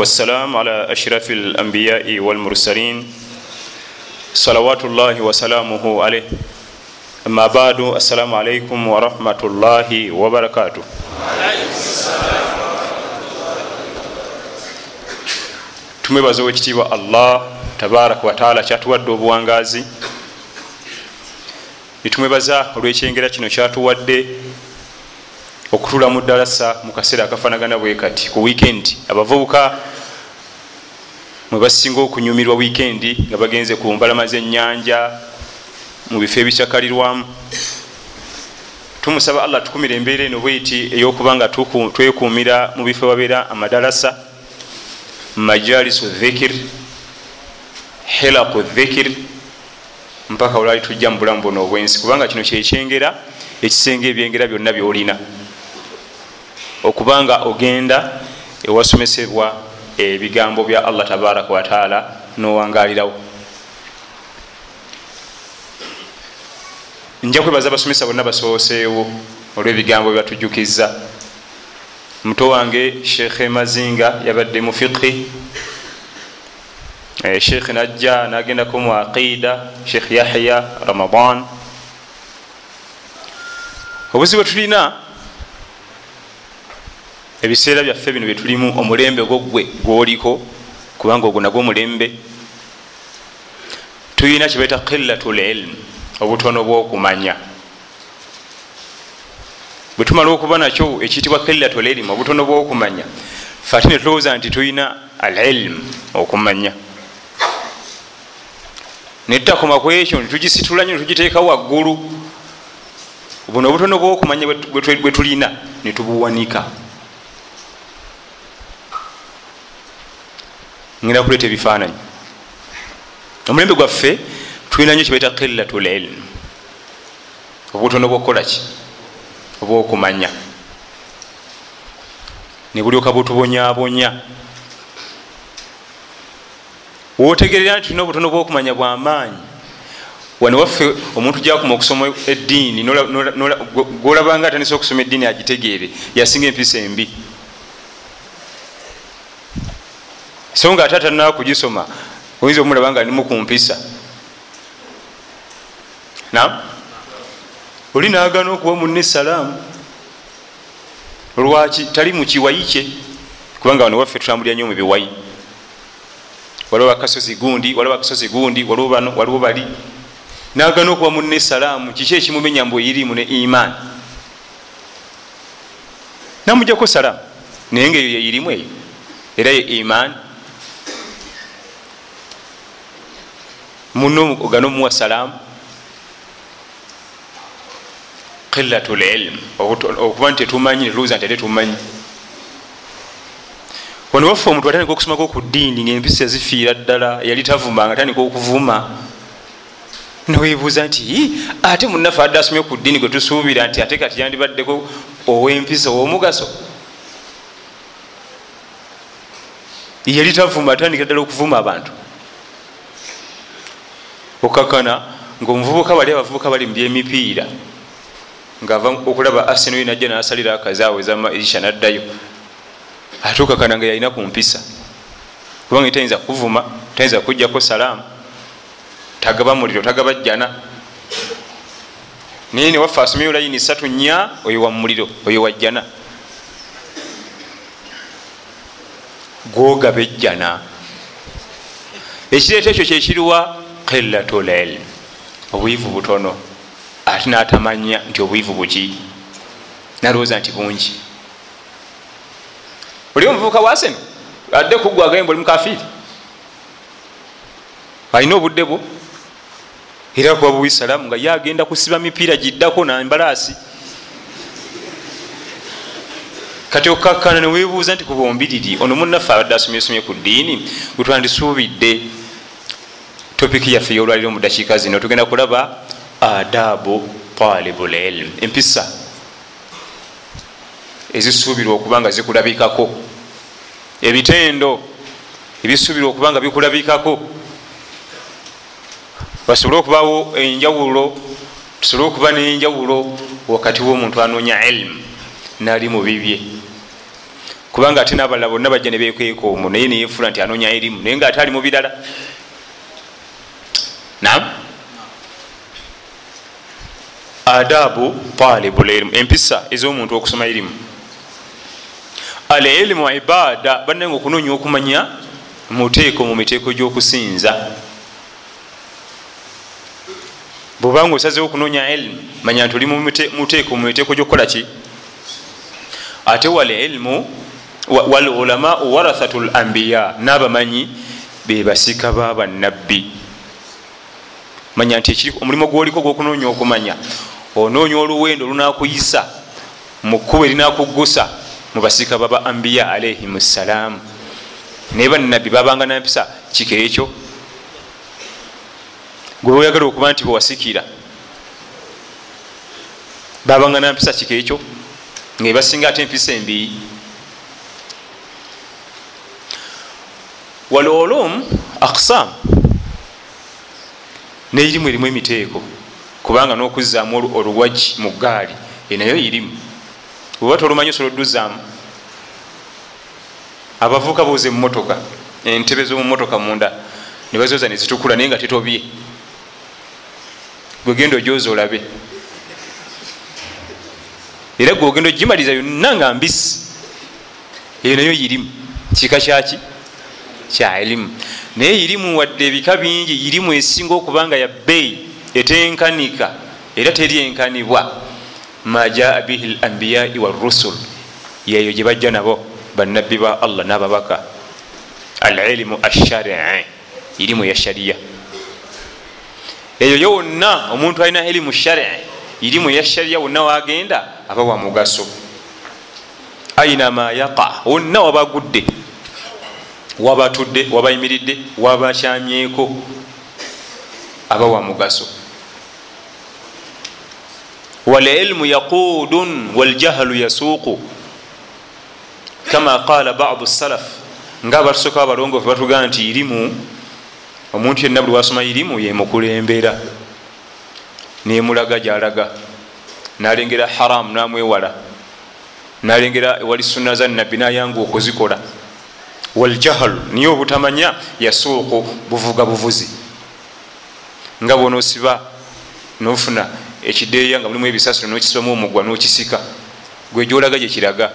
والسلام على أشرف الأنبياء والمرسلين صلوات الله وسلامه عليه أما بعد السلام عليكم ورحمة الله وبركاته tumwebaza owekitiibwa allah tabaraka wataala kyatuwadde obuwangazi netumwebaza olwekyengera kino kyatuwadde okutula mu ddalasa mu kaseera akafanagana bwe kati ku wiikendi abavubuka mwe basinga okunyumirwa wiikendi nga bagenze ku mbalama z'ennyanja mu bifo ebikyakalirwamu tumusaba allah tukumira embeera eno bweti ey'okuba nga twekuumira mu bifo babeera amadalasa majalisu dhikir hilaku dhikir mpaka olwali tujja mu bulamu buno obwensi. Kubanga kino kyekyengera ekisenga ebyengera byonna byolina okubanga ogenda ewasomesebwa ebigambo bya allah tabaraka wataala nowangalirawo nja kwebaza abasomesa bonna basooseewo olw'ebigambo byebatujukiza muto wange sheekhe mazinga yabadde mu fiqhi. Sheekhe najja nagendako mu aqida sheekh yahya ramadan. Obuzibu tulina ebiseera byaffe bino byetulimu omulembe gwo gwe gwoliko kubanga ogwo nagwo omulembe tulina kyebaita qillatu lilmu obutono bwokumanya. Bwetumala okuba nakyo ekiyitibwa qillatu lilmu obutono bwokumanya fe ate netulowooza nti tulina alilmu okumanya. Netutakoma ku ekyo netugisitula nyo netugiteeka waggulu. Buno obutono bwokumanya bwe tulina netubuwanika ngenda kuleeta ebifaananyi. Omulembe gwaffe tulina nyo kibaita qillatu lilmu obutono bwokukolaki obwokumanya. Nebulyoka butubonyabonya wotegerera nti tulina obutono bwokumanya bwamaanyi wano waffe omuntu jakuma okusoma eddiini golabanga atandisa okusoma eddiini agitegeere yasinga empisa embi so nga ate atanaa kugisoma oyinza omulaba nga nimu kumpisa. Nam oli nagana okuwa munne esalaamu lwaki? Tali mukiwayi kye? Kubanga wano waffe tutambulira nyo mubiwayi waliwo akasozi gundi waliwo akasozi gundi waliwo bano waliwo bali. Nagana okuwa munne esalaamu kiki ekimumenya mbu eyirimu ne imaani namujjako salaamu naye nga eyo yeyirimu eyo era ye imaani muno ogana omuwa salaamu qillatu lilmu okuba nti tetumanyi netulowooza nti ate tumanyi. Wano waffe omuntu atandika okusomako ku ddiini ngaempisa zifiira ddala yali tavuma nga atandika okuvuma. Newebuuza nti ate munaffe adde asomye ku ddiini gwe tusuubira nti ate kati yandibaddeko owempisa owomugaso? Yali tavuma atandika ddala okuvuma abantu okakana ngaomuvubuka bali abavubuka bali mu byemipiira ngaava okulaba arsenal najja nasalira akazaawe zamaisha naddayo. Ate okakana nga yalina ku mpisa kubanga tayinza kuvuma tayinza kujjako salaamu tagaba muliro tagaba jjana. Naye newaffe asomeyo layini satu nya oyo wa muliro oyo wa jjana. Gwogaba ejjana ekireeta ekyo kyekiriwa qillatu lilm obwivu butono. Ate natamanya nti obwivu buki? Nalowooza nti bungi. Oli omuvubuka waseno adde kuggwa agayemba oli mukafiiri. Alina obudde bwo. Era kuba buisalamu nga ye agenda kusiba mipiira giddako nambalaasi kati okakkana newebuuza nti kubombiriri ono munaffe abadde asomyesomye ku ddiini wetwandisuubidde topiki yaffe eyolwaliro mu dakiika zino tugenda kulaba adabu talibu lilm empisa ezisuubirwa okuba nga zikulabikako. Ebitendo ebisuubirwa okuba nga bikulabikako. Basobole okubawo enjawulo tusobole okuba nenjawulo wakati womuntu anoonya ilimu nali mu bibye. Kubanga ate nabalala bonna bajja nebekweka omwo naye neyefula nti anonya erimu naye nga ate ali mu birala nam adabu talibu lilmu empisa ez'omuntu okusoma erimu al ilimu ibada bannaye nga okunonya okumanya muteeko mu miteeko gy'okusinza. Bwobanga osazeho okunonya ilimu manya nti oli muteeko mu miteeko gyokukola ki? Ate wal ilimu wal ulamau warathatu l ambiya n'abamanyi bebasika babannabbi manya nti omulimu gwoliko gwokunoonya okumanya. Onoonya oluwendo olunakuyisa mu kkuba erinakuggusa mu basika baba ambiya alaihim ssalaamu naye bannabbi babanga nampisa kiko ekyo. Gwe oyagala okuba nti bewasikira babanga nampisa kiko ekyo ngaebasinga ate empisa embi. Walolum aksam neirimu erimu emiteeko kubanga nokuzaamu oluwaji mu gaali enayo irimu oba tolumanyi osobola odduzaamu abavuuka booze mumotoka entebe zomumotoka munda nebazoza nezitukula naye nga tetobye. Gwegenda ojoza olabe. Era gwogenda ogimaliza yonna nga mbisi eyo nayo irimu kika kyaki kya irimu naye irimu wadde ebika bingi irimu esinga okubanga ya bbeeyi etenkanika era teryenkanibwa. Majaa bihi lambiyai warusul yeyo gye bajja nabo bannabbi ba allah n'ababaka. Alilimu asharii irimu ya shariya eyo yo wonna omuntu alina ilimu sharii irimu ya shariya wonna wagenda aba wa mugaso. Ainama yaqa wonna wabagudde wabatudde wabayimiridde wabakyamyeko aba wa mugaso walilmu yaqudun waljahlu yasuuqu kama qala badu salaf nga abatusoka abalongofu batugamba nti irimu omuntu yenna buli wasoma irimu yemukulembera nemulaga gyalaga. Nalengera haramu namwewala. Nalengera ewali sunna za nabbi nayanga okuzikola waljahlu. Niye obutamanya? Yasuuqu buvuga buvuzi. Nga bwonoosiba nofuna ekideeya nga mulimu ebisasiro nokisibamu omugwa nokisika. Gwe gyolaga gyekiraga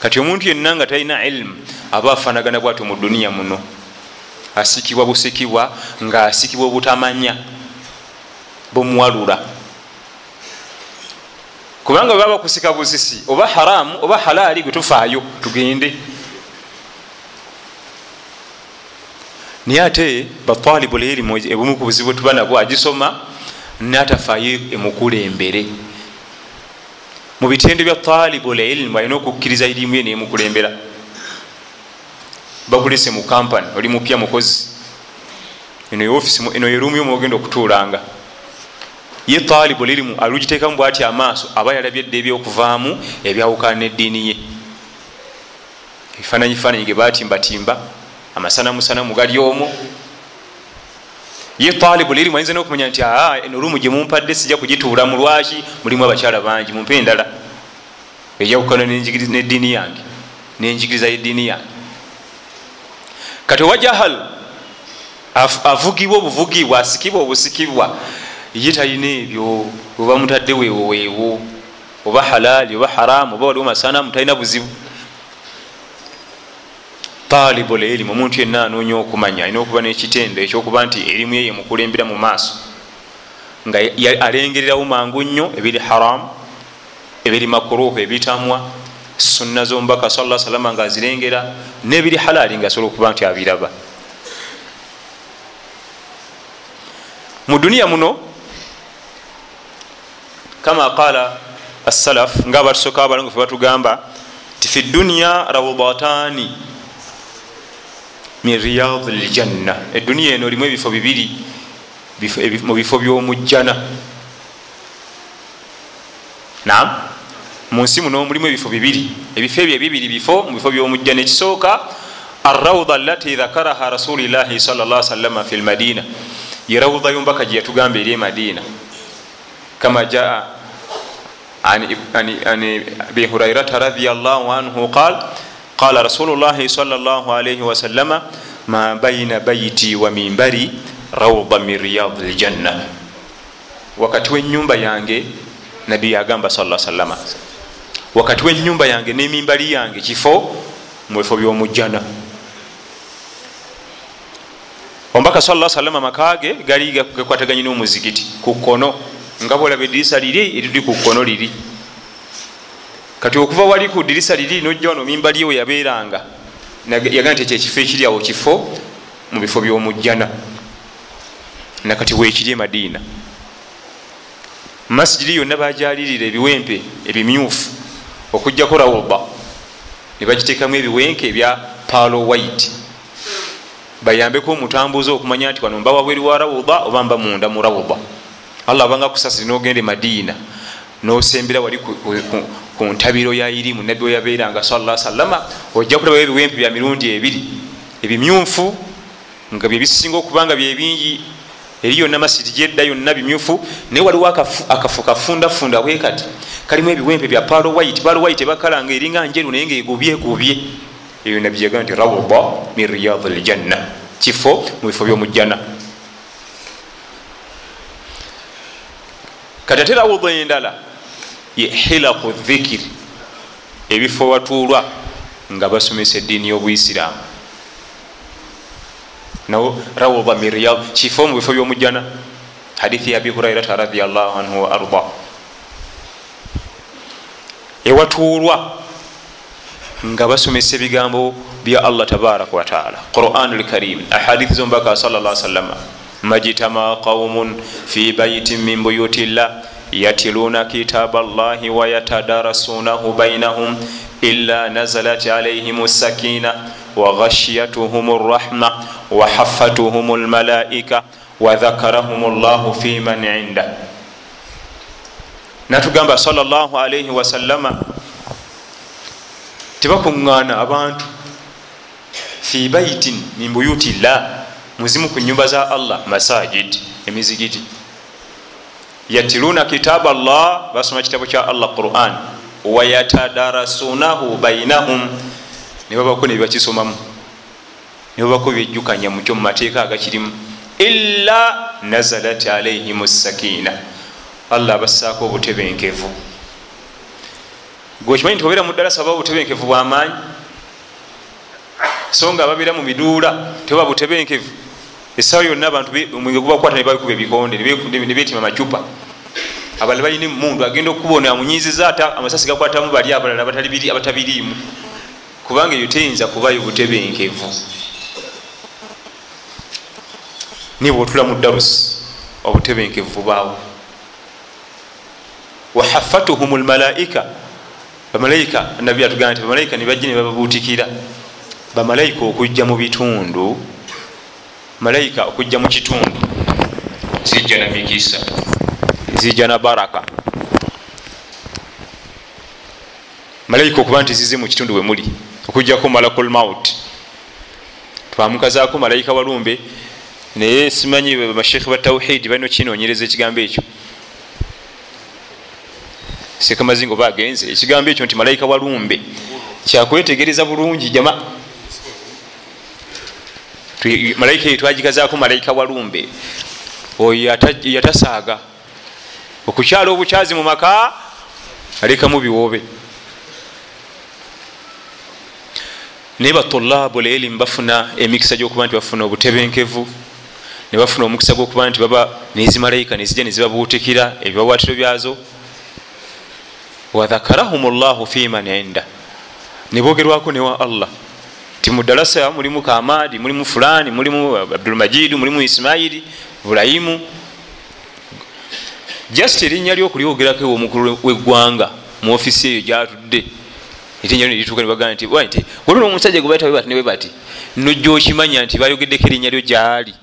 kati omuntu yenna nga talina ilimu aba afanagana bwatyo mu duniya muno. Asikibwa busikibwa nga asikibwa obutamanya bumuwalula. Kubanga bwe baba bakusika busisi oba haramu oba halaali gwe tufaayo tugende naye ate batalibu lirimu ebumu ku buzibu tuba nabwo agisoma natafaayo emukulembere mu bitendo bya talibu lilimu alina okukkiriza irimu ye nemukulembera. Bakulese mu kampany oli mupya mukozi. Eno yeofisi eno yerumu yomugenda okutuulanga. Ye talibu lirimu alugiteekamu bwati amaaso aba yalabye edda ebyokuvaamu ebyawukana neddiini ye. Ebifaananyi faananyi ge batimbatimba amasanamusanamu gali omwo ye talibu lirimu ayinza nokumanya nti aa eno lumu gyemumpadde sijja kugituulamu lwaki? Mulimu abakyala bangi mumpe endala. Ejawukana neddiini yange nenjigiriza yeddiini yange. Kati owa jahal avugibwa obuvugibwa asikibwa obusikibwa ye talina ebyo oba mutadde weewo weewo oba halaali oba haramu oba waliwo masanamu talina buzibu talibu lerimu omuntu yenna anoonya okumanya alina okuba nekitendo ekyokuba nti erimu yeye mukulembera mu maaso. Nga alengererawo mangu nnyo ebiri haramu ebiri makuruhu ebitamwa sunna zomubaka sa salama nga azirengera nebiri halaali nga asobola okuba nti abiraba. Mu duniya muno kama qala assalaf nga abatusoka abalongofe batugamba nti fi duniya rawdatani min riyadi ljanna eduniya eno erimu ebifo bibiri. Mu bifo byomujjana. Nam munsi muno mulimu ebifo bibiri. Ebifo ebyo ebibiri bifo mu bifo byomujjana ekisooka arrawda allati dhakaraha rasulillahi salla salama fi lmadina ye rawda yombaka gye yatugamba eri emadina kama jaa an abi hurairata radiallahu anhu qal qala rasulullahi salllahalaihi wasalama ma baina baiti wa mimbari rawda min riyadi ljanna wakati wenyumba yange nabbi yagamba sa salama wakati wenyumba yange nemimbali yange kifo mubifo byomujjana. Omubaka sa salama makage gali gakwataganye nomuzigiti ku kkono. Nga bwolaba edirisa liri eriri ku kkono liri kati okuva wali ku dirisa liri nojja wano mimbali ewe yabeeranga yagaa nti ekyekifo ekiryawo kifo mu bifo byomujjana. Nakati wekiri emadiina masijiri yonna bajalirira ebiwempe ebimyufu okujjako rawuba nebagiteekamu ebiwenke ebya palo white. Bayambeko omutambuzi okumanya nti wano mba wabweri wa rawuba oba mba munda mu rawuba allah abanga kusasiri nogenda emadiina nosembera wali ku ntabiro ya irimu nabbi weyabeeranga sala salama ojja kulabayo ebiwempe bya mirundi ebiri. Ebimyufu nga byebisinga okubanga byebingi eri yonna masiti gyedda yonna bimyufu. Naye waliwo akafu kafundafunda bwekati kalimu ebiwempe bya palo white. Palo white ebakalanga eringa njeru naye ngaegubyegubye eyo nabbi yagaa nti rawda min riyadi ljanna kifo mu bifo byomujjana. Kati ate rawda endala ye hilaku dhikiri ebifo watuulwa nga basomesa eddiini y'obuisiraamu nawo rawda min riyad kifo mu bifo byomujjana hadithi ya abi hurairata radiallahu anhu wa arda. Ewatuulwa nga basomesa ebigambo bya allah tabaraka wataala quran lkarim ahadithi zombaka sal llah salama majtama qaumun fi baitin min buyuti llah yatiluna kitaba llahi wayatadarasunahu bainahum illa nazalat alaihim sakina waghashiyatuhum rrahma wahafatuhum lmalaika wadhakarahum llahu fi man inda. Natugamba sal llah alaihi wasallama tebakuŋŋaana abantu fi baitin min buyuti llah muzimu ku nyumba za allah masajid emizigiti yatiluna kitaba llah basoma kitabo kya allah quran. Wayatadarasunahu bainahum. Nebabako nebibakisomamu nebabako byejjukanya mukyo mumateeka agakirimu. Illa nazalat alaihim sakina. Allah abassaako obutebenkevu. Gwekimanyi nti obeera mudalasa oba obutebenkevu bwamaanyi so nga ababeera mu miduula teba butebenkevu esawa yonna abantu omwenge gubakwata nebabikuba ebikonde nebetima macupa abalala balina emundu agenda okubona amunyiziza ate amasasi gakwatamu bali abalala abatabiriimu. Kubanga eyo teyinza kubayo butebenkevu. Niba otula mu darusi obutebenkevu bubaawo wahafatuhum lmalaika bamalayika nabbi atugamba nti bamalayika nibajja nebababuutikira bamalayika okujja mu bitundu malayika okujja mu kitundu. Zijja na mikisa. Zijja na baraka. Malayika okuba nti zize mu kitundu wemuli okujjako malakul maut. Twamukazaako malayika walumbe naye simanyi bashekhe ba tauhidi balina okinonyereza ekigambo ekyo. Sekamazinga oba agenze ekigambo ekyo nti malayika walumbe kyakwetegereza bulungi jama malayika eyo twagikazaako malayika walumbe oyo yatasaaga. Okukyala obukyazi mu maka alekamu biwoobe. Naye batulabu lelimu bafuna emikisa gyokuba nti bafuna obutebenkevu nebafuna omukisa gwokuba nti baba nezi malayika nezijja nezibabuutikira ebibawaatiro byazo. Wadhakarahum llahu fiman inda. Nebogerwako newa allah ti mudalasa mulimu kamadi mulimu fulani mulimu abdulmajidu mulimu ismaili burahimu just erinnya lyokulyogerako omukulu weggwanga mu ofisi eyo gyatudde. Erinnya nerituuka nebagamba nti nti waliwo omusajja gwe bayita webati newebati nojja okimanya nti bayogeddeko erinnya lyo gyali.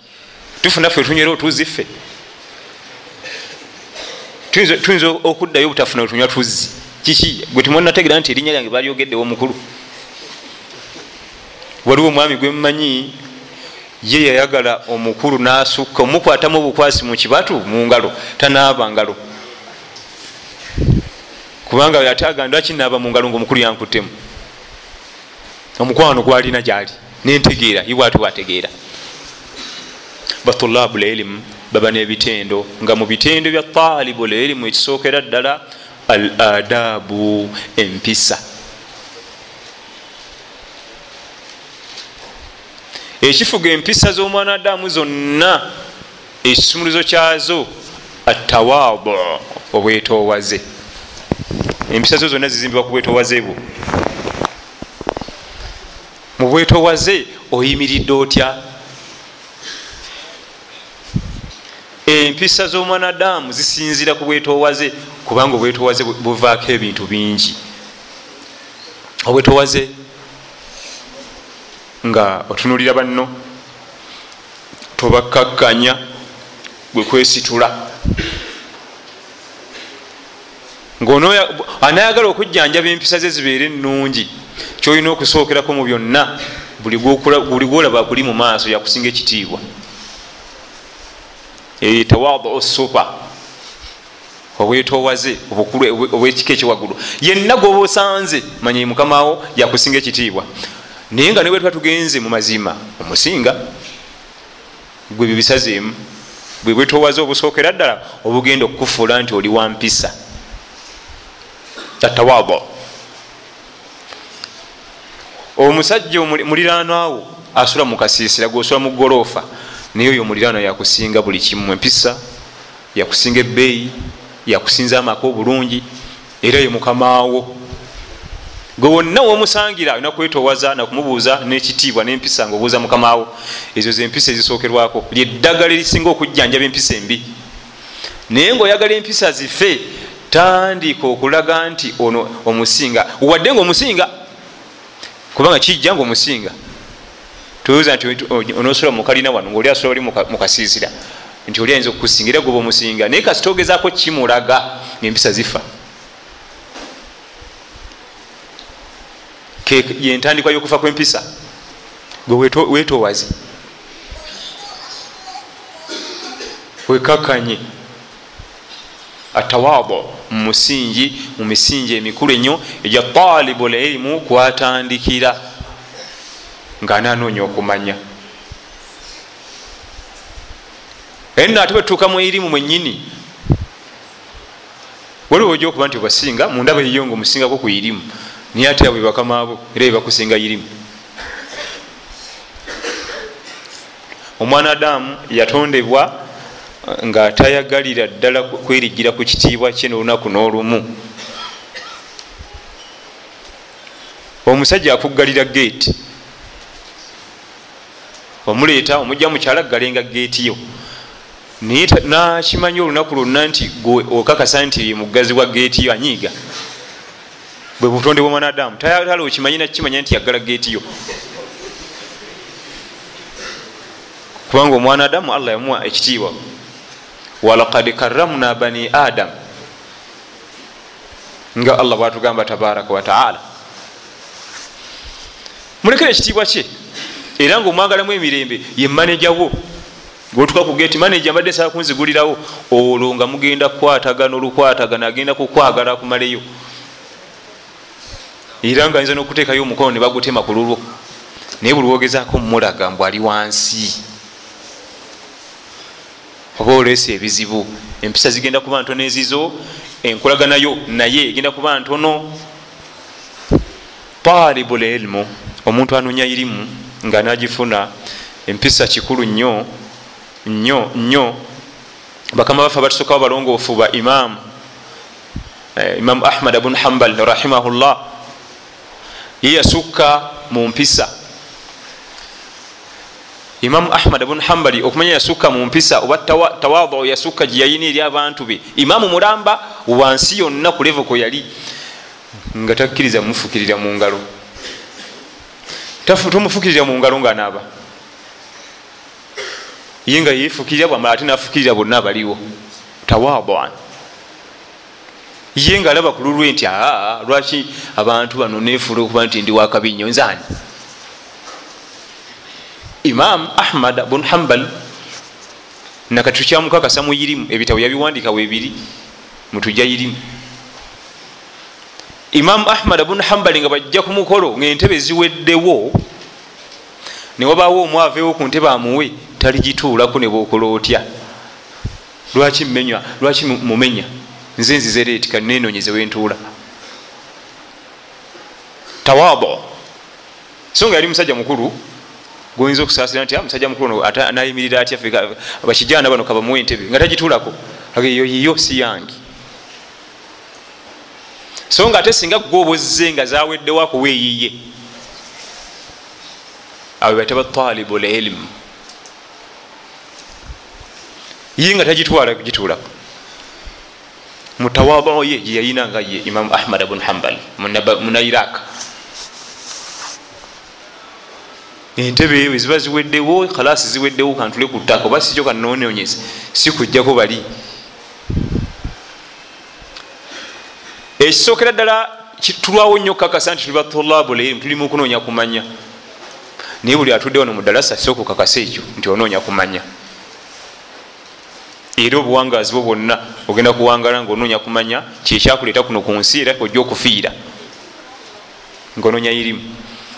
Tufunaffe tunywera otuzi ffe. Tuyinza okuddayo obutafuna wetunywa tuzzi. Kiki? Gwe timwanategera nti erinnya lyange balyogeddewo omukulu waliwo omwami gwemumanyi ye yayagala omukulu nasukka omukwatamu obukwasi mu kibatu mungalo tanaaba ngalo. Kubanga ate aganda akinaaba mungalo ngaomukulu yankuttemu? Omukwano gwalina gyali nentegeera iwaati wategeera batulabu lilimu baba nebitendo nga mu bitendo bya talibu lilimu ekisookera ddala al adabu empisa ekifuga empisa z'omwana adamu zonna ekisumulizo kyazo atawadu obwetowaze empisa zo zonna zizimbibwa ku bwetowaze bwo. Mu bwetowaze oyimiridde otya? Empisa z'omwana adamu zisinzira ku bwetowaze kubanga obwetowaze buvaako ebintu bingi. Obwetowaze nga otunulira banno tobakakkanya gwe kwesitula. Ngaanayagala okujjanjaba empisa ze zibeere ennungi kyolina okusookerako mu byonna buli gwolaba kuli mu maaso yakusinga ekitiibwa. Tawadu supa obwetowaze obwekika ekiwaggulu. Yenna gwoba osanze manye mukamawo yakusinga ekitiibwa naye nga nebwe tuba tugenze mu mazima omusinga gwe bibisazeemu bwe bwetowaze obusookera ddala obugenda okukufuula nti oli wampisa atawabo omusajja muliranwawo asula mukasiisira gwosula mu golofa naye oyo omuliraano yakusinga buli kimu empisa yakusinga ebbeeyi yakusinza amaka obulungi era ye mukamaawo gwe wonna womusangira olina kwetowaza nakumubuuza nekitiibwa nempisa nga obuuza mukamaawo ezo zempisa ezisookerwako lyeddagala erisinga okujjanjaba empisa embi. Naye ngaoyagala empisa zife. Tandika okulaga nti ono omusinga. Wadde nga omusinga kubanga kijja nga omusinga. Tuuza nti onosola mukalina wano ngaoli asola oli mukasiisira nti oli ayinza okukusinga era gweba omusinga. Naye kasi togezaako kimulaga ngaempisa zifa yentandikwa yokufa kwempisa? Gwe wetowaze wekakanye atawabo mumusingi mu misingi emikulu ennyo egya talibu lilimu kwatandikira nga nanoonya okumanya eno ate bwetutuuka mu irimu mwenyini. Waliwo ojja okuba nti basinga mundaba eyo nga omusingako ku irimu naye ate abwe bakamaabo era bebakusinga irimu omwana adamu yatondebwa nga tayagalira ddala kwerigira ku kitiibwa kye nolunaku n'olumu. Omusajja akuggalira geeti omuleeta omujja mukyala galenga geeti yo. Naye nakimanya olunaku lwonna nti okakasa nti mugazi wa geeti yo anyiiga bwe butonde bwomwana adamu tayagala okimanyi nakimanya nti yagala geeti yo. Kubanga omwana adamu allah yamuwa ekitiibwa. Walakad karamna bani adam. Nga allah bwatugamba tabaraka wataala mulekere ekitiibwa kye. Era nga omwagalamu emirembe ye manejawo gwetuka kugeti maneja mbadde saa kunzigulirawo olwo nga mugenda kukwatagana olukwatagana agenda kukwagala akumaleyo era nga yinza nokuteekayo omukono ne bagutema ku lulwo naye buli wogezaako mulaga mbw ali wansi. Oba oleesa ebizibu. Empisa zigenda kuba ntono ezizo enkolaganayo naye egenda kuba ntono. Talibu lilmu omuntu anonya irimu nga nagifuna empisa kikulu nnyo nnyo nnyo. Bakama bafe batusookawo balongoofu ba imamu imamu ahmad bnu hambal rahimahullah ye yasukka mu mpisa. Imamu ahmad bnu hambali okumanya yasukka mu mpisa oba tawadu yasukka gyeyayina eri abantu be. Imamu mulamba wansi yonna ku levoko yali. Nga takkiriza mufukirira mu ngalo. Tomufukirira mu ngalo nga naaba ye nga yefukirira bwamala ate nafukirira bonna abaliwo. Tawaduan ye nga alaba ku lulwe nti aa lwaki abantu bano nefuula okuba nti ndi wakabinyo nzani imam ahmad bun hambal nakati tukyamukakasa mu irimu ebitabo yabiwandika webiri mutujja irimu imamu ahmad abun hambali nga bajja ku mukolo ngaentebe ziweddewo newabaawo omwaveewo ku ntebe amuwe taligituulako ne bwokola otya? Lwaki mmenywa lwaki mumenya nze nzizereeti kanenonyeze wentuula. Tawabo. So nga yali musajja mukulu goyinza okusaasira nti ah, musajja mukulu nayimirira atya bakijana bano kabamuwa entebe nga tagituulako. Eyo yiyo si yange. So nga ate singa gobozze nga zaweddewo akuweeyiye abo bataba talibu lilmu ye nga tagitwala kugituulako mutawabao ye gyeyayina nga ye imamu ahmad bun hambal muna iraq entebe ewe ziba ziweddewo kalasi ziweddewo kantule ku ttaka oba sikyo kanononyeze sikujjako bali. Ekisookera ddala tulwawo nnyo okukakasa nti tuli batulabu lilmu tuli mu kunoonya kumanya. Naye buli atudde wano mu ddalasa sooka okukakasa ekyo nti onoonya kumanya era obuwangazi bwo bwonna ogenda kuwangala ngaonoonya kumanya kyekyakuleeta kuno ku nsi era ojja okufiira. Ngaonoonya irimu.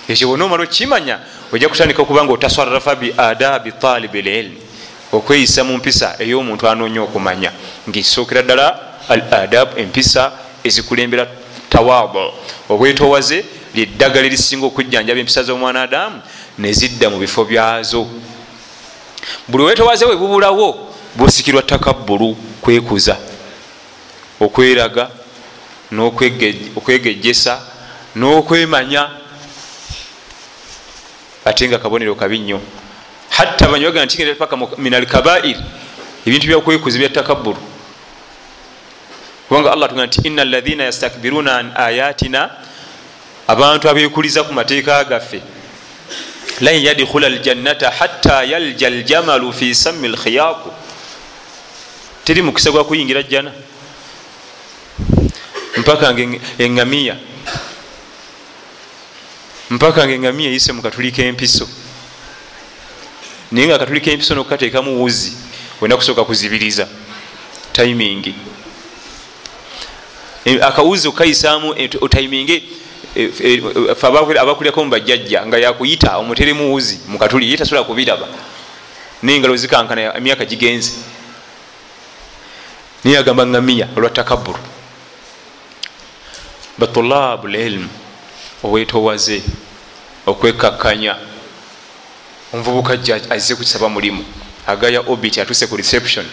Ekyo bwonna omala okukimanya ojja kutandika okuba nga otaswarafa bi adabi talibi lilmi okweyisa mu mpisa ey'omuntu anoonya okumanya. Ngaekisookera ddala al adabu empisa ezikulembera tawabo obwetowaze lyeddagala erisinga okujjanjaba empisa z'omwana adamu nezidda mu bifo byazo. Buli wetowaze we bubulawo busikirwa takabbulu kwekuza okweraga okwegejesa n'okwemanya. Ate nga kabonero kabi nnyo. Hatta banyi bagenda nti paka min alkabair ebintu byakwekuza bya takabbulu kubanga allah tugenda nti ina alaina yastakbiruna an ayatina abantu abekuliza ku mateeka gaffe lan yadkhula aljannata hatta yalja aljamalu fi sami lkhiyaku teri mukisa gwa kuyingira jjana. Mpaka eŋamiya mpaka nga eŋamiya eyise mu katuli kempiso naye nga akatuli kempiso nokukateekamu wuzi wena kusooka kuzibiriza. Timingi e, akawuzi okukayisaamu e, e, abakulyako mubajjajja nga yakuyita omuteremu wuzi mukatuli ye tasobola kubiraba. Naye engalo zikankana emyaka gigenze niye agamba ngamiya? Olwa takaburu batulabu lilmu owetowaze okwekakanya omuvubuka jja aze kusaba mulimu. Agaya obit atuse ku reception.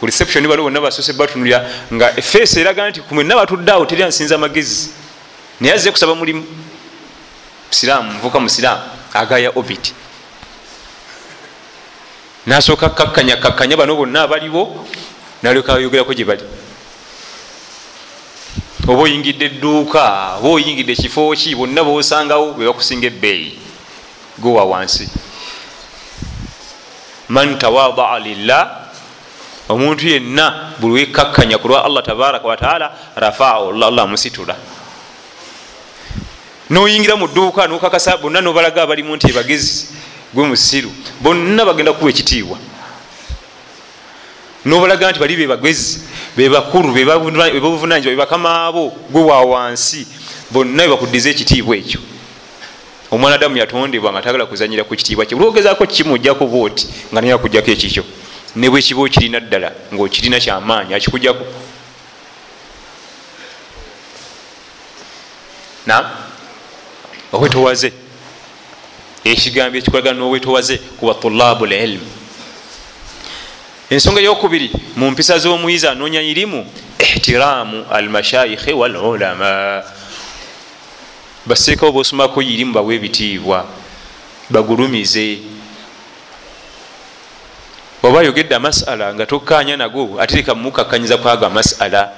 Ku reception baliwo bonna basose batunulya nga efeesi eraga nti kumwena batudde awo teri ansinza magezi. Naye aze kusaba mulimu. Musiraamu muvuka musiraamu. Agaya obit nasooka kakkanya kakkanya bano bonna abaliwo nalyoka ayogerako gye bali. Oba oyingidde edduuka oba oyingidde ekifo ki bonna bosangawo bebakusinga ebbeeyi gowa wansi. Man tawadaa lillah omuntu yenna buli wekakkanya ku lwa allah tabaraka wataala rafaahu allah amusitula. Noyingira mu dduuka nokakasa bonna nobalaga abalimu nti bagezi gwe musiru bonna bagenda kuwa ekitiibwa nobalaga nti bali bebagwezi bebakulu bebabuvunanyizibwa bebakamaabo gwe wa wansi bonna bebakuddiza ekitiibwa ekyo. Omwana adamu yatondebwa nga tagala kuzanyira ku kitiibwa kye. Olwogezaako kimujjako bwoti nga naye akujjako ekikyo ne bwekiba okirina ddala ngaokirina kyamaanyi akikujjako nam owetowaze? Ekigambo ekikolaga nowetowaze kuba tulabu lilmu ensonga yokubiri mu mpisa z'omuyizi anoonya irimu ihtiraamu almashaikhi walulama baseekawo bosomako irimu bawe ebitiibwa bagulumize. Oba ayogedde amasala nga tokkanya nago atereka mumukakanyiza kwaga masala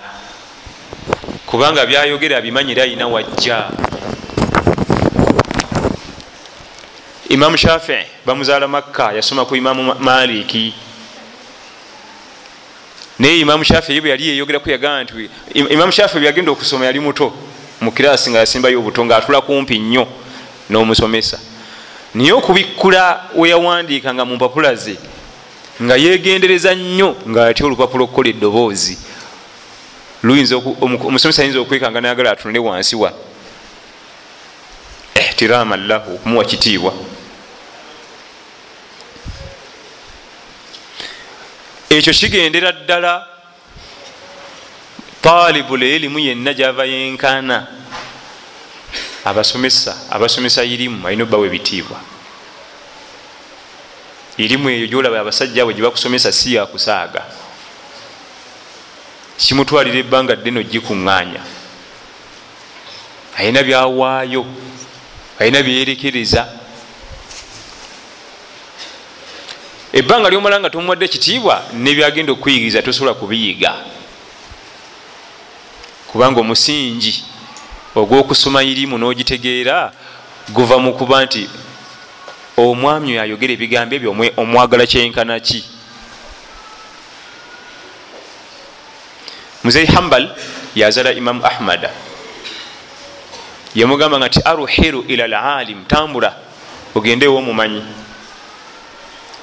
kubanga byayogera abimanyire ayina wajja. Imamu shafii bamuzaala makka yasoma ku imamu maliki naye imamu shafii bwe yali yeyogeraku yagamba nti imamu shafii bwe yagenda okusoma yali muto mukirasi nga yasimbayo obuto ngaatula kumpi nnyo n'omusomesa. Naye okubikkula weyawandiika nga mumpapula ze nga yegendereza nnyo nga atya olupapula okukola eddoboozi. Omusomesa ayinza okwekanga nayagala atunule wansi wa. Ihtirama llahu okumuwa kitiibwa ekyo kigendera ddala. Talibu lelimu yenna gyava yenkana. Abasomesa abasomesa irimu alina obbawa ebitiibwa. Irimu eyo gyolaba abasajja bwe gyebakusomesa si yakusaaga kimutwalira ebbanga ddeno gikuŋŋaanya alina byawaayo alina byerekereza ebbanga lyomala nga tomuwadde ekitiibwa nebyagenda okuyigiriza tosobola kubiyiga. Kubanga omusingi ogwokusoma irimu n'ogitegeera guva mu kuba nti omwami oyo ayogera ebigambo ebyo omwagala kyenkana ki? Muzei hambal yazala imamu ahmada yamugamba nga ti aruhiru ila lalim tambula ogende ewomumanyi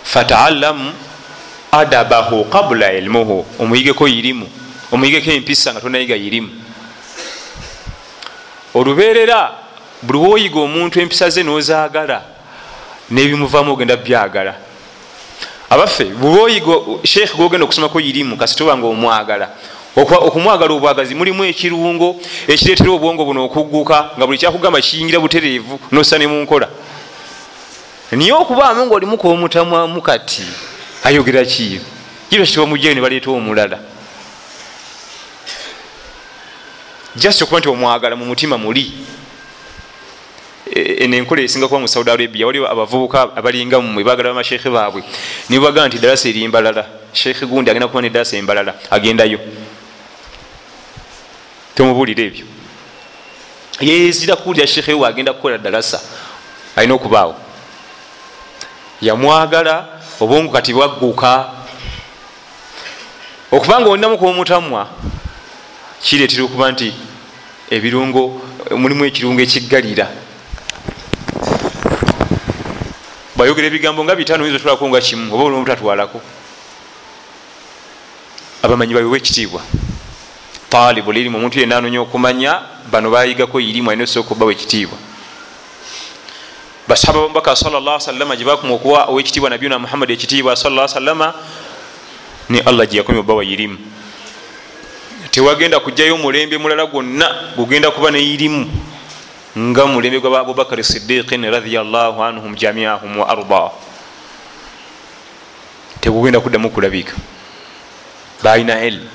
fataallamu adabahu qabula ilmuhu. Omuyigeko irimu omuyigeko empisa nga tonayiga irimu oluberera buli woyiga omuntu empisa ze nozagala nebimuvamu ogenda byagala. Abaffe buli woyiga sheekh gogenda okusomako irimu kasitobanga omwagala. Okumwagala obwagazi mulimu ekirungo ekiretera obwongo buno okugguka nga buli kyakugamba kiyingira butereevu nosa ne munkola niye okubaamu nga olimu komutamwamu kati ayogera ki? Kirwa kitibamugjayo ne baleeta omulala. Just okuba nti omwagala mu mutima muli. E, enenkola esinga kuba mu saudi arabia waliwo abavubuka abalinga mumwe bagala bamashekhe baabwe. Nibagaa nti dalasa eri mbalala shekhe gundi agenda kuba nedalasa embalala agendayo. Tomubulira ebyo. Yezira kuwulira shekhe we agenda kukola dalasa alina okubaawo yamwagala obwongo kati bwagguka. Okubanga olinamu kuomutamwa kiretera okuba nti ebirungo mulimu ekirungo ekiggalira. Bayogera ebigambo nga bitaano yinza otwalako nga kimu oba olwomutatwalako abamanyi bawewa ekitiibwa talibu lirimu omuntu yenna anonya okumanya bano bayigako irimu alina osooka obbawa ekitiibwa basahaba bamubaka salla salama gyebakuma okuwa owekitiibwa nabiyuna muhammadi ekitiibwa salla salama ni allah gyeyakomya obbawa irimu. Tewagenda kujjayo omulembe mulala gwonna gugenda kuba neirimu nga mulembe gwa abubakari sidiqin radiallahu anhum jamiahum wa arda. Tegugenda kuddamu kulabika. Balina ilmu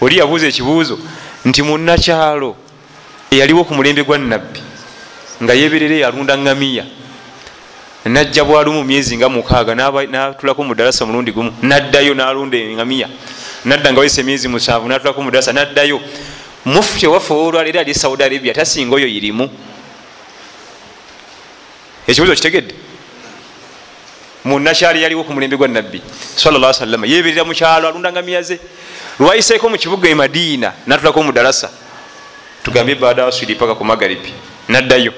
oli yabuuza ekibuuzo nti munakyalo eyaliwo ku mulembe gwa nabbi nga yeberere yalunda ngamiya najja bwali mu myezi nga mukaaga natulako mudalasa mulundi gumu naddayo nalunda engamiya nadda nga wesa emyezi musanvu natulako mudalasa naddayo. Mufuti owaffe olwaleero ali saudi arabia tasinga oyo irimu ekibuzo kitegedde? Munakyali yaliwo ku mulembe gwa nabbi salla salama yeberera mukyalo alunda ngamiya ze. Lwayiseeko mukibuga e madiina natulako mudalasa tugambye baada waswiri paka ku magaribi naddayo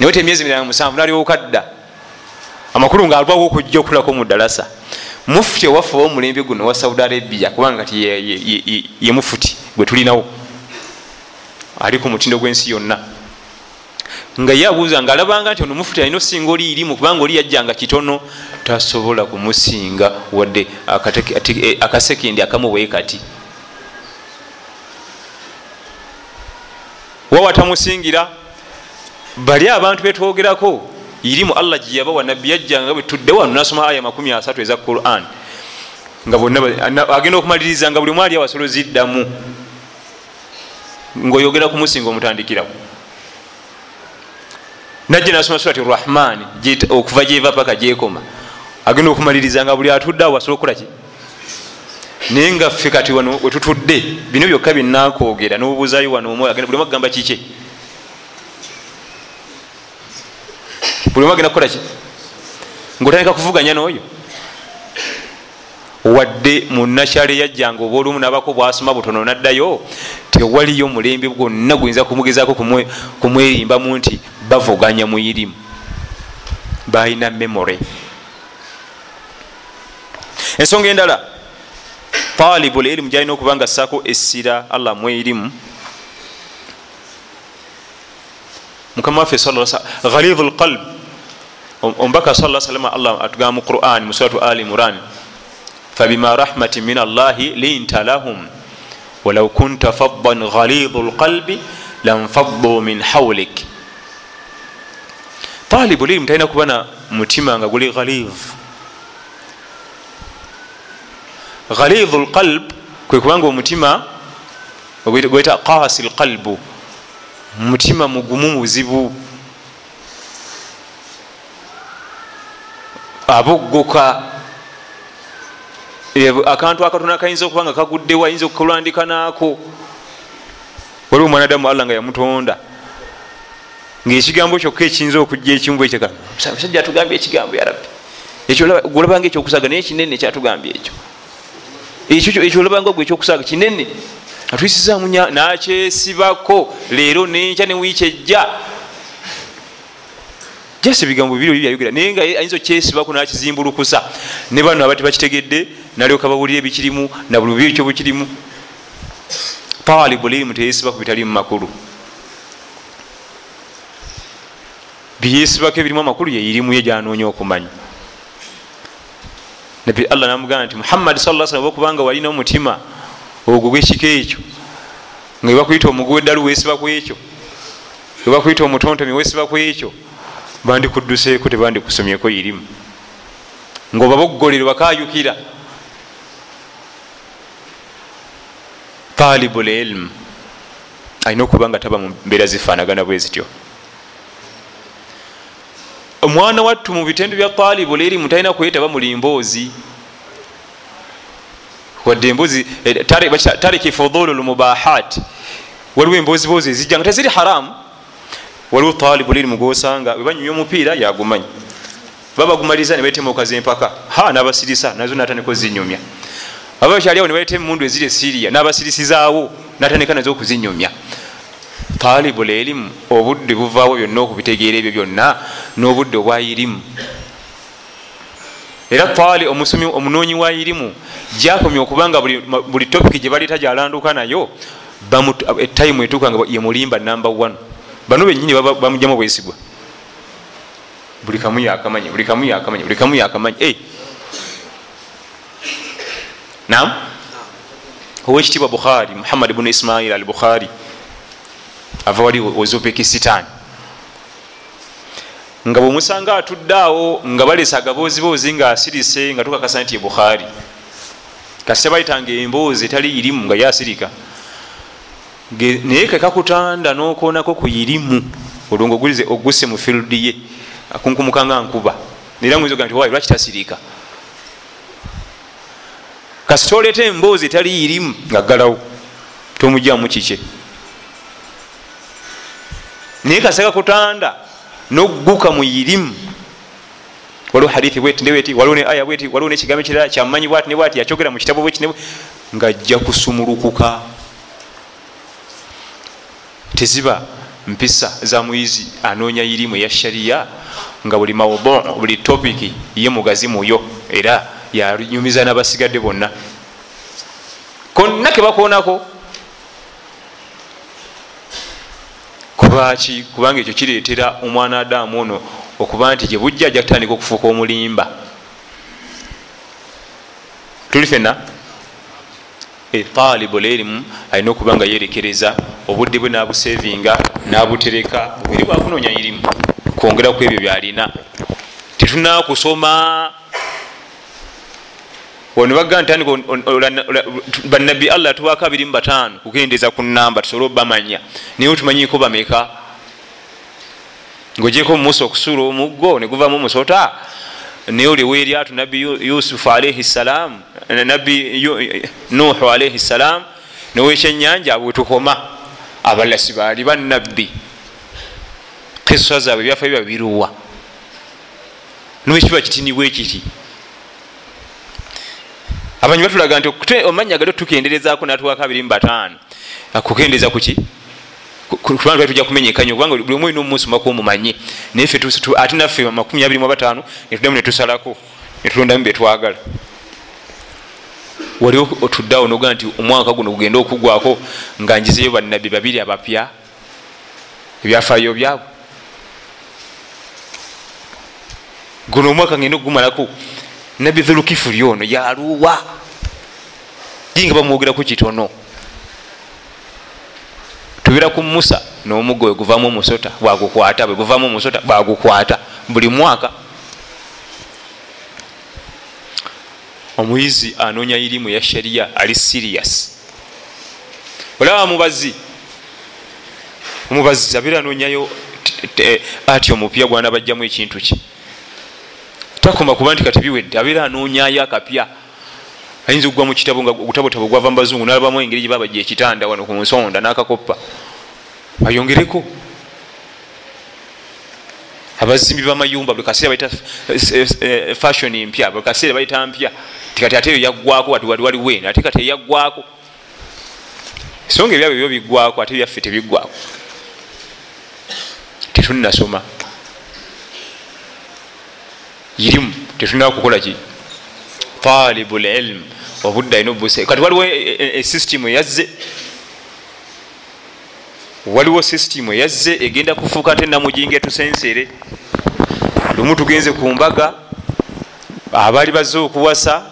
naye te emyezi miranga musanvu naliwokadda amakulu nga alwawo okujja okulako mudalasa mufuti owaffe owomulembe guno wa saudi arabia kubanga ti ye mufuti gwe tulinawo. Ali ku mutindo gw'ensi yonna. Nga ye abuuza nga alabanga nti ono mufuti alina osinga oli irimu kubanga oli yajjanga kitono tasobola kumusinga wadde akasekendi akamu bwe kati wawa tamusingira bali abantu betwogerako irimu allah gyeyabawa nabbi yajjanga bwe tudde wano nasoma aya 3 eza quran. Nga bonna agenda okumaliriza nga buli mwali awasolo ziddamu ngaoyogera kumusinga omutandikirawo. Najja nasoma surati rahmani okuva gyeva paka gyekoma agenda okumaliriza nga buli atudde awo asobola okukolaki naye nga ffe kati wano wetutudde bino byokka byenakogera nobubuzayo wano omu agamba kike buli omu agenda kukolaki ngaotandika kuvuganya n'oyo? Wadde munakyalo yajjanga oba olumu nabako bwasoma butono naddayo tewaliyo mulembe gwonna guyinza kumugezako kumwerimbamu nti bavuganya muyirimu. Balina memory. Ensonga endala talibu lirimu gyalina okuba nga assako essira allah mwerimu mukama waffe ghalidu lqalb omubaka sa salama allah atugamba mu quran musuratu ali muran fabima rahmatin min allahi linta lahum walau kunta faddan ghalidu lqalbi lanfaddu min hawlik talibu lirimu talina kuba na mutima nga guli ghalid ghalidu lqalb kwe kubanga omutima gweta qasi lqalbu mutima mugumu muzibu aboggoka akantu akatona kayinza okuba nga kaguddewo ayinza okukulandika naako. Waliwo omwanadamu allah nga yamutonda. Ngaekigambo kyokka ekiyinza okujja ekimu ekyomusajja atugambye ekigambo yarabbi ekyolabanga ekyokusaga naye kinene kyatugambye ekyo. Ekyo ekyolabanga gwe ekyokusaga kinene. Atuyisizaamu nakyesibako. Leero nenkya newiiki ejja jasi ebigambo bibiri biri byayogera naye nga ayinza okyesibako nakizimbulukusa. Ne bano abati bakitegedde nalyoka bawulira ebikirimu na buli bubi ekyo bukirimu talibu lirimu teyesibaku bitali mu makulu. Byesibako ebirimu amakulu yeirimu ye gyanoonya okumanya. Nabi allah namugamba nti muhammadi sa salam okubanga walina omutima ogwo gwekiko ekyo nga webakuyita omugwi weddalu wesibaku ekyo webakuyita omutontomi wesibaku ekyo bandikudduseeko tebandikusomyeko irimu. Ngaoba boggolero bakayukira talibu lilmu alina okuba nga taba mu mbeera zifaanagana bwe zityo. Omwana wattu mu bitendo bya talibu lirimu talina kwetaba mulimboozi wadde emboozi eh, tariki fudulu lmubahat waliwo emboozibozi ezijja nga teziri haramu waliwo talibu lirimu gwosanga webanyumya omupiira yagumanyi. Babagumaliza nebatemukaza empaka. Ha nabasirisa nazo natandika ozinyumya. Aba bakyaliawo nebaleta emundu eziri esiriya nabasirisizaawo natandika nazo okuzinyumya. Talibu lerimu obudde buvaawo byonna okubitegeera ebyo byonna n'obudde obwayirimu era tali omusomi omunoonyi wa irimu jakomya okubanga buli topiki gye baleeta gyalanduka nayo etayimu etuuka nga yemulimba namba one bano benyini bamugjamu obwesigwa. Buli kamu yakamanyi buli kamu yakamanyi buli kamu yakamanyi nam owekitiibwa bukhari muhammad bunu ismail al bukhari ava wali ozopekistan nga bwemusanga atudde awo nga balesa agaboozibozi nga asirise nga tukakasa nti ebukhari kasita bayitanga emboozi etali irimu nga yasirika naye kekakutanda nokonako ku irimu olwo nga oguse mu field ye. Akunkumukanga nkuba. Era mwizoga nti wayi lwaki tasirika? Kasita oleeta emboozi etali irimu nga ggalawo tomugjamu kike naye kasita kakutanda nogguka mu irimu waliwo hadithi bweti ndeweti waliwo ne aya bweti waliwo nekigambo kirala kyamanyi bwati ne bwati yakyogera mu kitabo bweki nga ajja kusumulukuka teziba mpisa za muyizi anoonya irimu eya shariya nga buli maudu buli topiki ye mugazi muyo era yanyumiza n'abasigadde bonna. Konna kebakoonako kubaki kubanga ekyo kireetera omwana adamu ono okuba nti gyebujja ajja kutandika okufuuka omulimba. Tuli fenna talibu lerimu alina okuba nga yerekereza obudde bwe nabusevinga nabutereka bubiri bwakunoonya irimu. Kwongera ku ebyo byalina. Tetunakusoma. Onebaga nti bannabbi allah tubaako abiri mu bataano kugendeza ku namba tusobole obamanya. Naye otumanyiko bameka? Ngaogyeko musa okusuula omuggo neguvamu omusota naye oliwo eryatu nabbi yusufu alaihi ssalam nabbi nuhu alaihi ssalam nowekyenyanja bwetukoma abalala sibaali bannabbi kisa zaabwe byafa biba biruwa. Nwekiba kitinibwa ekiti abanyi batulaga nti omanya gali tukenderezaako natuwako abiri mubataano kukendereza kuki kubanga tujja kumenyekanya kubanga buli omu olina omumusumako omumanye naye fe ate naffe makumi abiri mubataano netuddamu netusalako netulondamu byetwagala wali otuddeawo nogaa nti omwaka guno gugenda okugwako nga njizeyo bannabbi babiri abapya ebyafaayo byabwe. Guno omwaka ngenda okugumalaku nabbi dhulukifuli ono yaluwa yinga bamwogeraku kitono tubira ku musa n'omuggo we guvamu omusota bwagukwata bwe guvamu omusota bwagukwata. Buli mwaka omuyizi anoonya irimu ya shariya ali sirias olaba mubazi omubazi abeera anoonyayo ati omupya gwana bajjamu ekintu ki? Takoma kuba nti kati biwedde abeera anoonyayo akapya ayinza okugwa mu kitabo nga ogutabotabo gwava mu bazungu nalabamu engeri gyebabajja ekitanda wano ku nsonda n'akakoppa. Ayongereko? Abazimbi bamayumba buli kaseera baita eh, fashion mpya buli kaseera bayita mpya. Tikati ate eyo yaggwako wati wali waliwo eno ate kati eyaggwako songa ebyabwe byo biggwako ate byaffe tebiggwako tetunasoma. Irimu tetulina kukola ki talibu lilmu obudde alina obuse kati waliwo esystem e, e, eyazze waliwo system eyazze egenda kufuuka te namujinga etusensere lumu tugenze ku mbaga abaali bazze okuwasa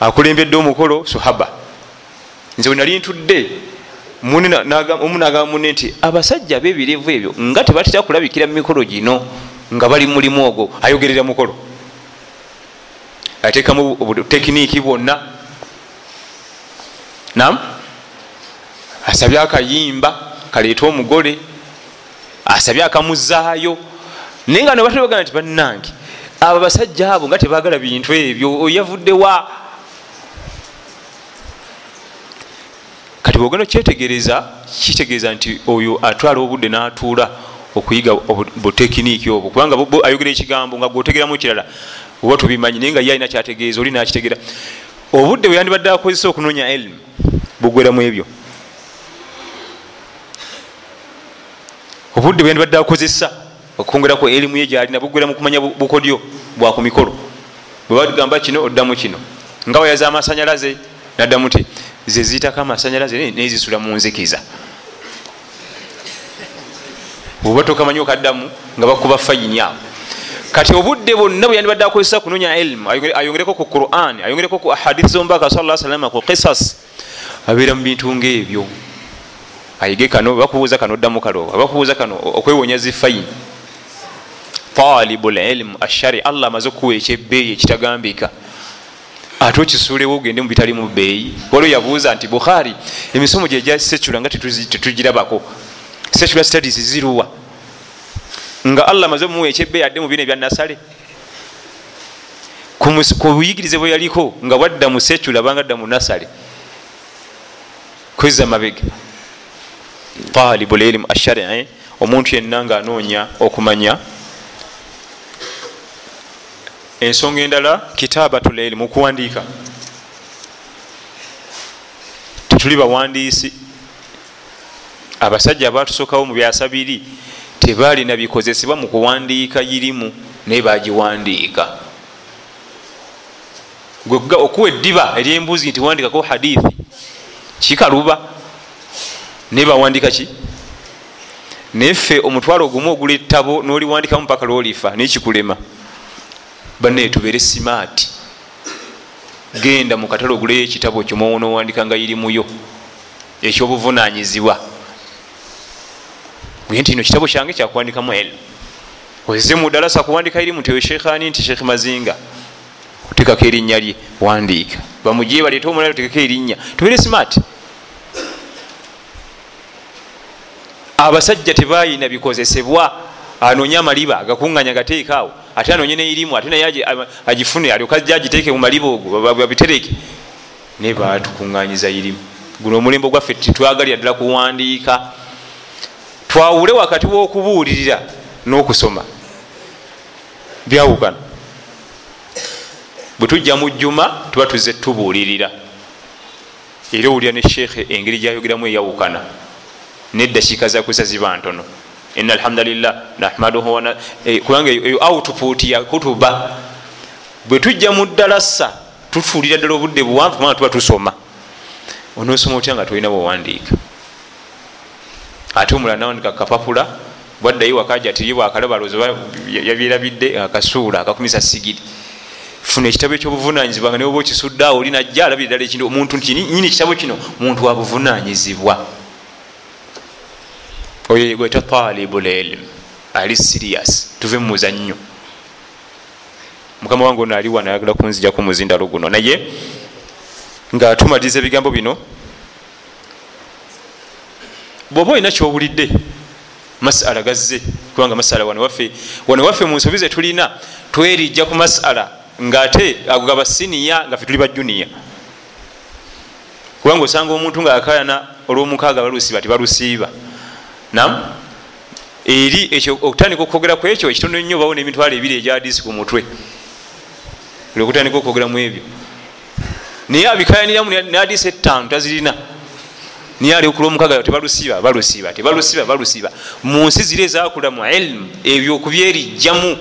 akulembedde omukolo suhaba. Nze wenali ntudde omu nagamba mune nti abasajja bebirevu ebyo nga tebatera kulabikira mu mikolo gino nga bali mulimu ogwo ayogerera mukolo ateekamu obutekiniiki bwonna. Nam asabye akayimba kaleete omugole asabye akamuzaayo naye nga nebatebagana nti bannange abo basajja abo nga tebagala bintu ebyo oyavuddewa kati bwogenda kyetegereza kitegeeza nti oyo atwala obudde n'atuula okuyiga butekiniiki obwo kubanga ayogera ekigambo nga gwotegeramu kirala oba tubimanyi naye nga ye alina kyategeeza oli nakitegeera. Obudde bwe yandibadde akozesa okunoonya elimu bugweramu ebyo. Obudde bwendibadde akozesa okwongeraku erimu ye gyalina bugwera mukumanya bukodyo bwaku mikolo. Bwebagamba kino oddamu kino. Nga wayaza amasanyalaze naddamu ti zeziyitako amasanyalaze nezisula munzikiza oba tokamanyi okaddamu nga bakuba fayini awo kati obudde bwonna bwe yandibadde akozesa kunonya ilimu ayongereko ku quran ayongereko ku ahadithi zomubaka sa salama ku kisas abeera mu bintu ngaebyo ayige kano bakubuuza kano oddamu kalooba bakubuuza kano okwewonya zifayini talibu lilmu ashari allah amaze okuwa ekyebbeeyi ekitagambika. Ate okisuulewo ogende mubitali mu bbeeyi waliwo yabuuza nti bukhari emisomo gye gyasecula nga tetugirabako. Secula studies ziruwa nga allah amaze omuwa ekyebbeeyi adde mu bino ebyanasale ku buyigirize bwe yaliko nga bwadda mu secula banga dda mu nasale. Kweza mabega. Talibu lilimu asharii omuntu yenna nga anoonya okumanya. Ensonga endala kitabatu lilimu okuwandiika tetuli bawandiisi. Abasajja abatusookawo mu byasa biri tebaalina bikozesebwa mu kuwandiika yirimu naye bagiwandiika okuwa eddiba eryembuzi nti wandikako hadithi kikaluba. Naye bawandika ki? Nayeffe omutwalo ogumu ogula ettabo noliwandikamu paka lwolifa naye kikulema. Banaye tubeere simaati. Genda mu katale oguleyo ekitabo kyomwonowandika nga irimuyo ekyobuvunanyizibwa nti no kitabo kyange kyakuwandikamu el. Ozize mudalasa kuwandika irimu nti shekhani nti shekh mazinga otekako erinnya lye wandiika. Bamugye baleete omulala otekako erinnya. Tubeere simaati abasajja tebayina bikozesebwa anonye amaliba agakuŋanya gateekaawo ate anonye neirimu ate naye agifune alyokaja agiteeke mumaliba ogwo babitereke naye batukuŋanyiza irimu. Guno omulembe gwaffe titwagalira ddala kuwandiika twawule wakati wokubuulirira n'okusoma. Byawukana. Bwe tujja mu jjuma tuba tuze tubuulirira. Era owulira ne sheekhe engeri gyayogeramu eyawukana. Nedakiika zakusa ziba ntono. Ina alhamdulillah nahmaduhu eh, kubanga eyo output ya kutuba. Bwe tujja mu ddalasa tufuulira ddala obudde buwanvu kubanga tuba tusoma. Onosoma otya nga tolina bwewandiika ate omulala nawandika kapapula bwaddayo wakaja tiri bwakalaba lozo yabyerabidde akasuula akakumisa sigiri. Funa ekitabo ekyobuvunanyizibwa nga niwoba okisuddeawo olinajja alabire ddala ekintu omuntu nti nyini ekitabo kino? Muntu wabuvunanyizibwa oyo yegweta talibu lilm ali sirias tuve mumuzannyo mukama wange ono ali wana ayagala kunzijaku muzindalo guno. Naye nga tumaliriza ebigambo bino bwoba olina kyowulidde masala gazze kubanga masala wanewaffe wanewaffe mu nsobi zetulina twerijja ku masala ngaate agaba siniya nga fe tuli bajuniya kubanga osanga omuntu nga akayana olwomukaaga balusiiba tibalusiiba nam eri ekyo okutandika okwogera ku ekyo ekitono nnyo bawo nemitwalo ebiri egyadisi ku mutwe. Okutandika okwogeramu ebyo. Naye abikayaniramu nadisi etaano tazirina niye ali okula omukaaga tebalusiiba balusiiba tebalusiiba balusiiba. Mu nsi ziri ezakula mu ilimu ebyo okubyerijjamu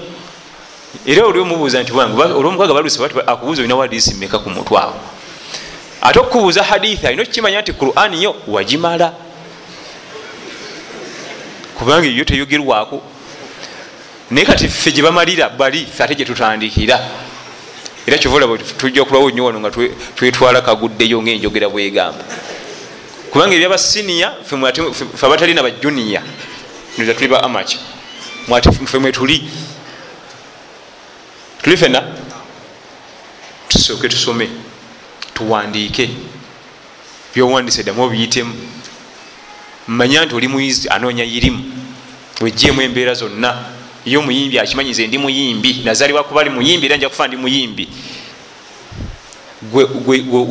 era oli omubuuza nti wange olwomukaaga balusiiba akubuuza olina wadisi meka ku mutwe awo? Ate okukubuuza hadithi alina okukimanya nti qurani yo wagimala? Kubanga eyo teyogerwako. Naye kati ffe gyebamalira bali fe ate gyetutandikira era kyovaolaba tujja kulwawo nnyo wano nga twetwala kaguddeyo ngaenjogera bwegamba kubanga ebyabasiniya fe abatalina bajuniya nza tuli ba amaca fe mwetuli tuli. Fena tusooke tusome tuwandiike. Byowandise ddamu obiyitemu. Manya nti oli muyizi anoonya irimu wejjeemu embeera zonna. Ye omuyimbi akimanyize ndi muyimbi nazalibwa kuba ali muyimbi era nja kufa ndi muyimbi.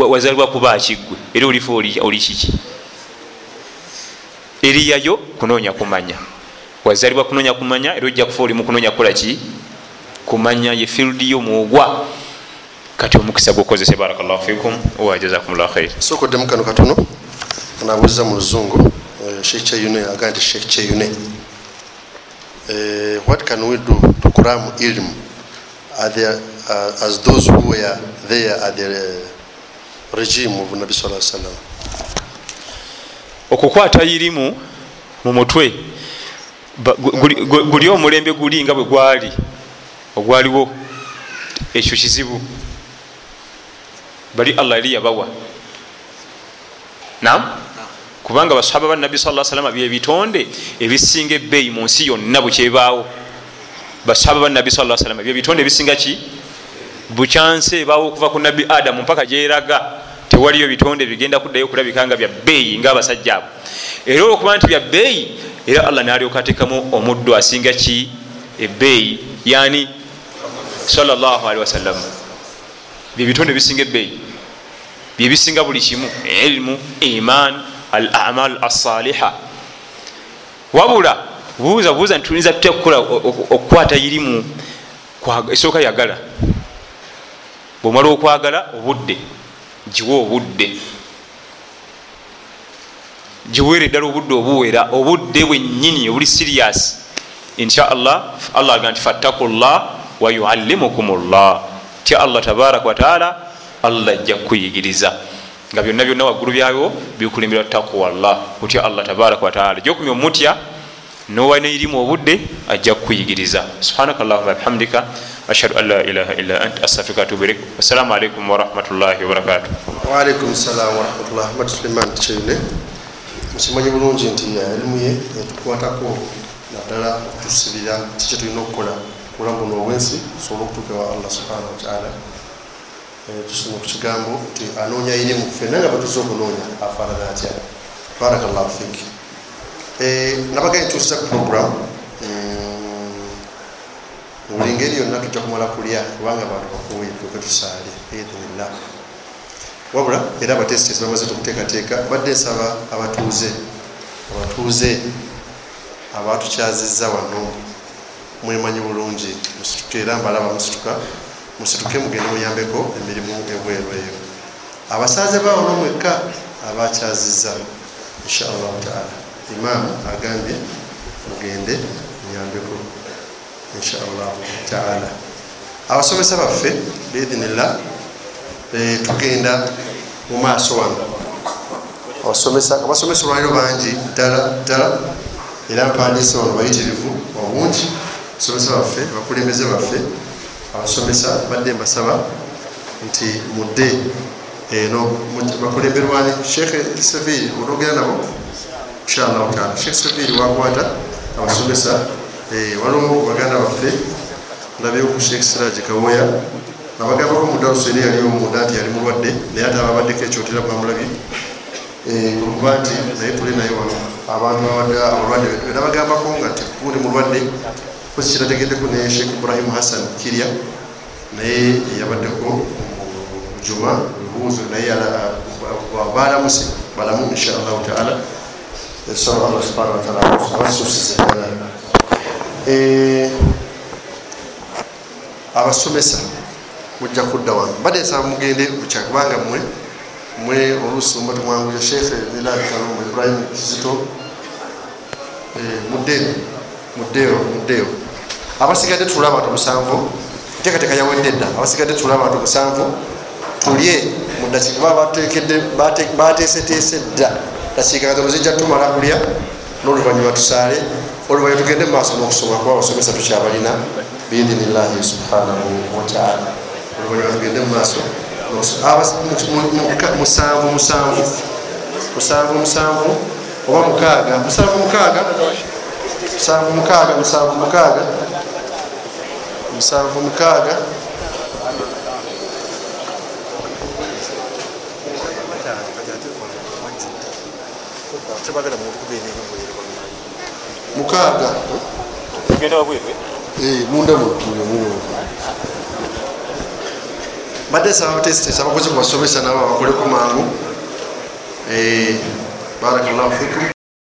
Wazalibwa kuba akigwe era olifa oli kiki eriyayo kunoonya kumanya. Wazalibwa kunoonya kumanya era ojja kufa olimu kunoonya kukola ki? Kumanya ye fieldi yo muogwa kati omukisa gukozese barakllahu fikum wajazakumllah khair sokoddemu kano katono nabuuliza mu luzungu sheikh cheyune agaa nti sheikh cheyune. What can we do to cram ilm? Are there, uh, as those who were there at the regime of nabi saa sallam okukwata irimu mu mutwe. Guli omulembe guli nga bwe gwali ogwaliwo ekyo kizibu. Bali allah yali yabawa. Nam kubanga basahaba banabbi sa salama byebitonde ebisinga ebbeeyi mu nsi yonna bukyebaawo basahaba banabbi sa salama byebitonde ebisinga ki? Bukyansi ebaawo okuva ku nabbi adamu mpaka gyeraga tewaliyo bitonde bigenda kuddayo okulabika nga bya bbeeyi ngaabasajja abo. Era olwokuba nti bya bbeeyi era allah nalyoka ateekamu omuddo asinga ki? Ebbeeyi. Yani salllahalihi wasallam byebitonde ebisinga ebbeeyi. Byebisinga buli kimu ilmu iman al amal assaliha wabula buuza buuza nti tuyinza tutya kukola okukwata irimu esooka yagala? Bwomala okwagala obudde giwe obudde. Giweere ddala obudde obuwera obudde bwennyini obuli sirias inshallah allah aga nti fattaku llah wayuallimukum llah tya allah tabaraka wataala allah ajja kukuyigiriza. Nga byonna byonna waggulu byayo bikulembera takuwallah otya allah tabaraka wataala gyokumya omutya nowa neirimu obudde ajja kukuyigiriza. Subhanaka llahuma bihamdika ashhadu an la ilaha illa ant astafirika atubu ilaik wassalamu alaikum warahmatullahi wabarakatu waalaikum salam warahmatullah ahmad suleiman kyeyune mukimanyi bulungi nti elimu ye etukwatako naddala okutusibira kiki tulina okukola kulamu buno obwensi tusobole okutuuka wa allah subhanahu wataala tusoma ku kigambo nti anoonya irimu fenna nga batuza okunoonya afaanana atya barakallahu fik nabaga ntuusiza ku program buli ngeri yonna tujja kumala kulya kubanga abantu bakuwe tuke tusaale biidhnillah wabula era abatesitesi bamaze tukuteekateeka badde nsaba abatuuze abatuuze abatukyazizza wano mwemanyi bulungi musituke era mbalaba musituka musituke mugende muyambeko emirimu ebweru eyo. Abasaze bawo nomwekka abakyazizza inshallahu taala. Imaamu agambye mugende muyambeko inshallahu taala. Abasomesa baffe biidhinillah eh, tugenda mu maaso wano. Abasomesa olwaliro bangi ddala ddala. Era mpandiise wano bayitirivu obungi. Abasomesa baffe abakulembeze baffe. Abasomesa badde mbasaba nti mudde eno bakulemberwani. Sheekh seviri onogera nabo? Inshallahu taala. Sheekh seviri wakwata. Abasomesa eh, waliwo baganda baffe ndabyeku sheekh siraji kawoya. Abagambako mudaruso eri yaliwo munda nti yali mulwadde naye ate ababaddeko ekyotera bamulabye okuba nti naye tuli naye wano abantu abalwadde betu era bagambako nga nti gundi mulwadde kosi kirategeddeko ne sheekh ibrahimu hassan kirya naye yabaddeko juma lubuuzo naye balamuse balamu inshallahu taala. Esaba allah subhana wataala abasusize abasomesa mujja kudda wano mbadde nsaba mugende kubanga mwe mwe oluusi mba tumwanguja sheekhe miladi kalumba ibrahim kizito muddeeno muddeeyo muddeeyo abasigadde tula abantu musanvu enteekateeka yawedde dda abasigadde tula abantu musanvu tulye mudakiika baba batekedde bateeseteese dda. Dakiika katono zijja tumala kulya n'oluvanyuma tusaale oluvanyuma tugende mu maaso n'okusoma kuba abasomesa tukyabalina biidhinillahi subhanahu wataala oluvanyuma tugende mu maaso musanvu musanvu musanvu musanvu oba mukaaga musanvu mukaaga musanvu mukaaga musanvu mukaaga musanvu mukaaga mukaaga munda badde saba tesitesa abakozi kubasomesa nabo abakoleko mangu. Barakallahu fikum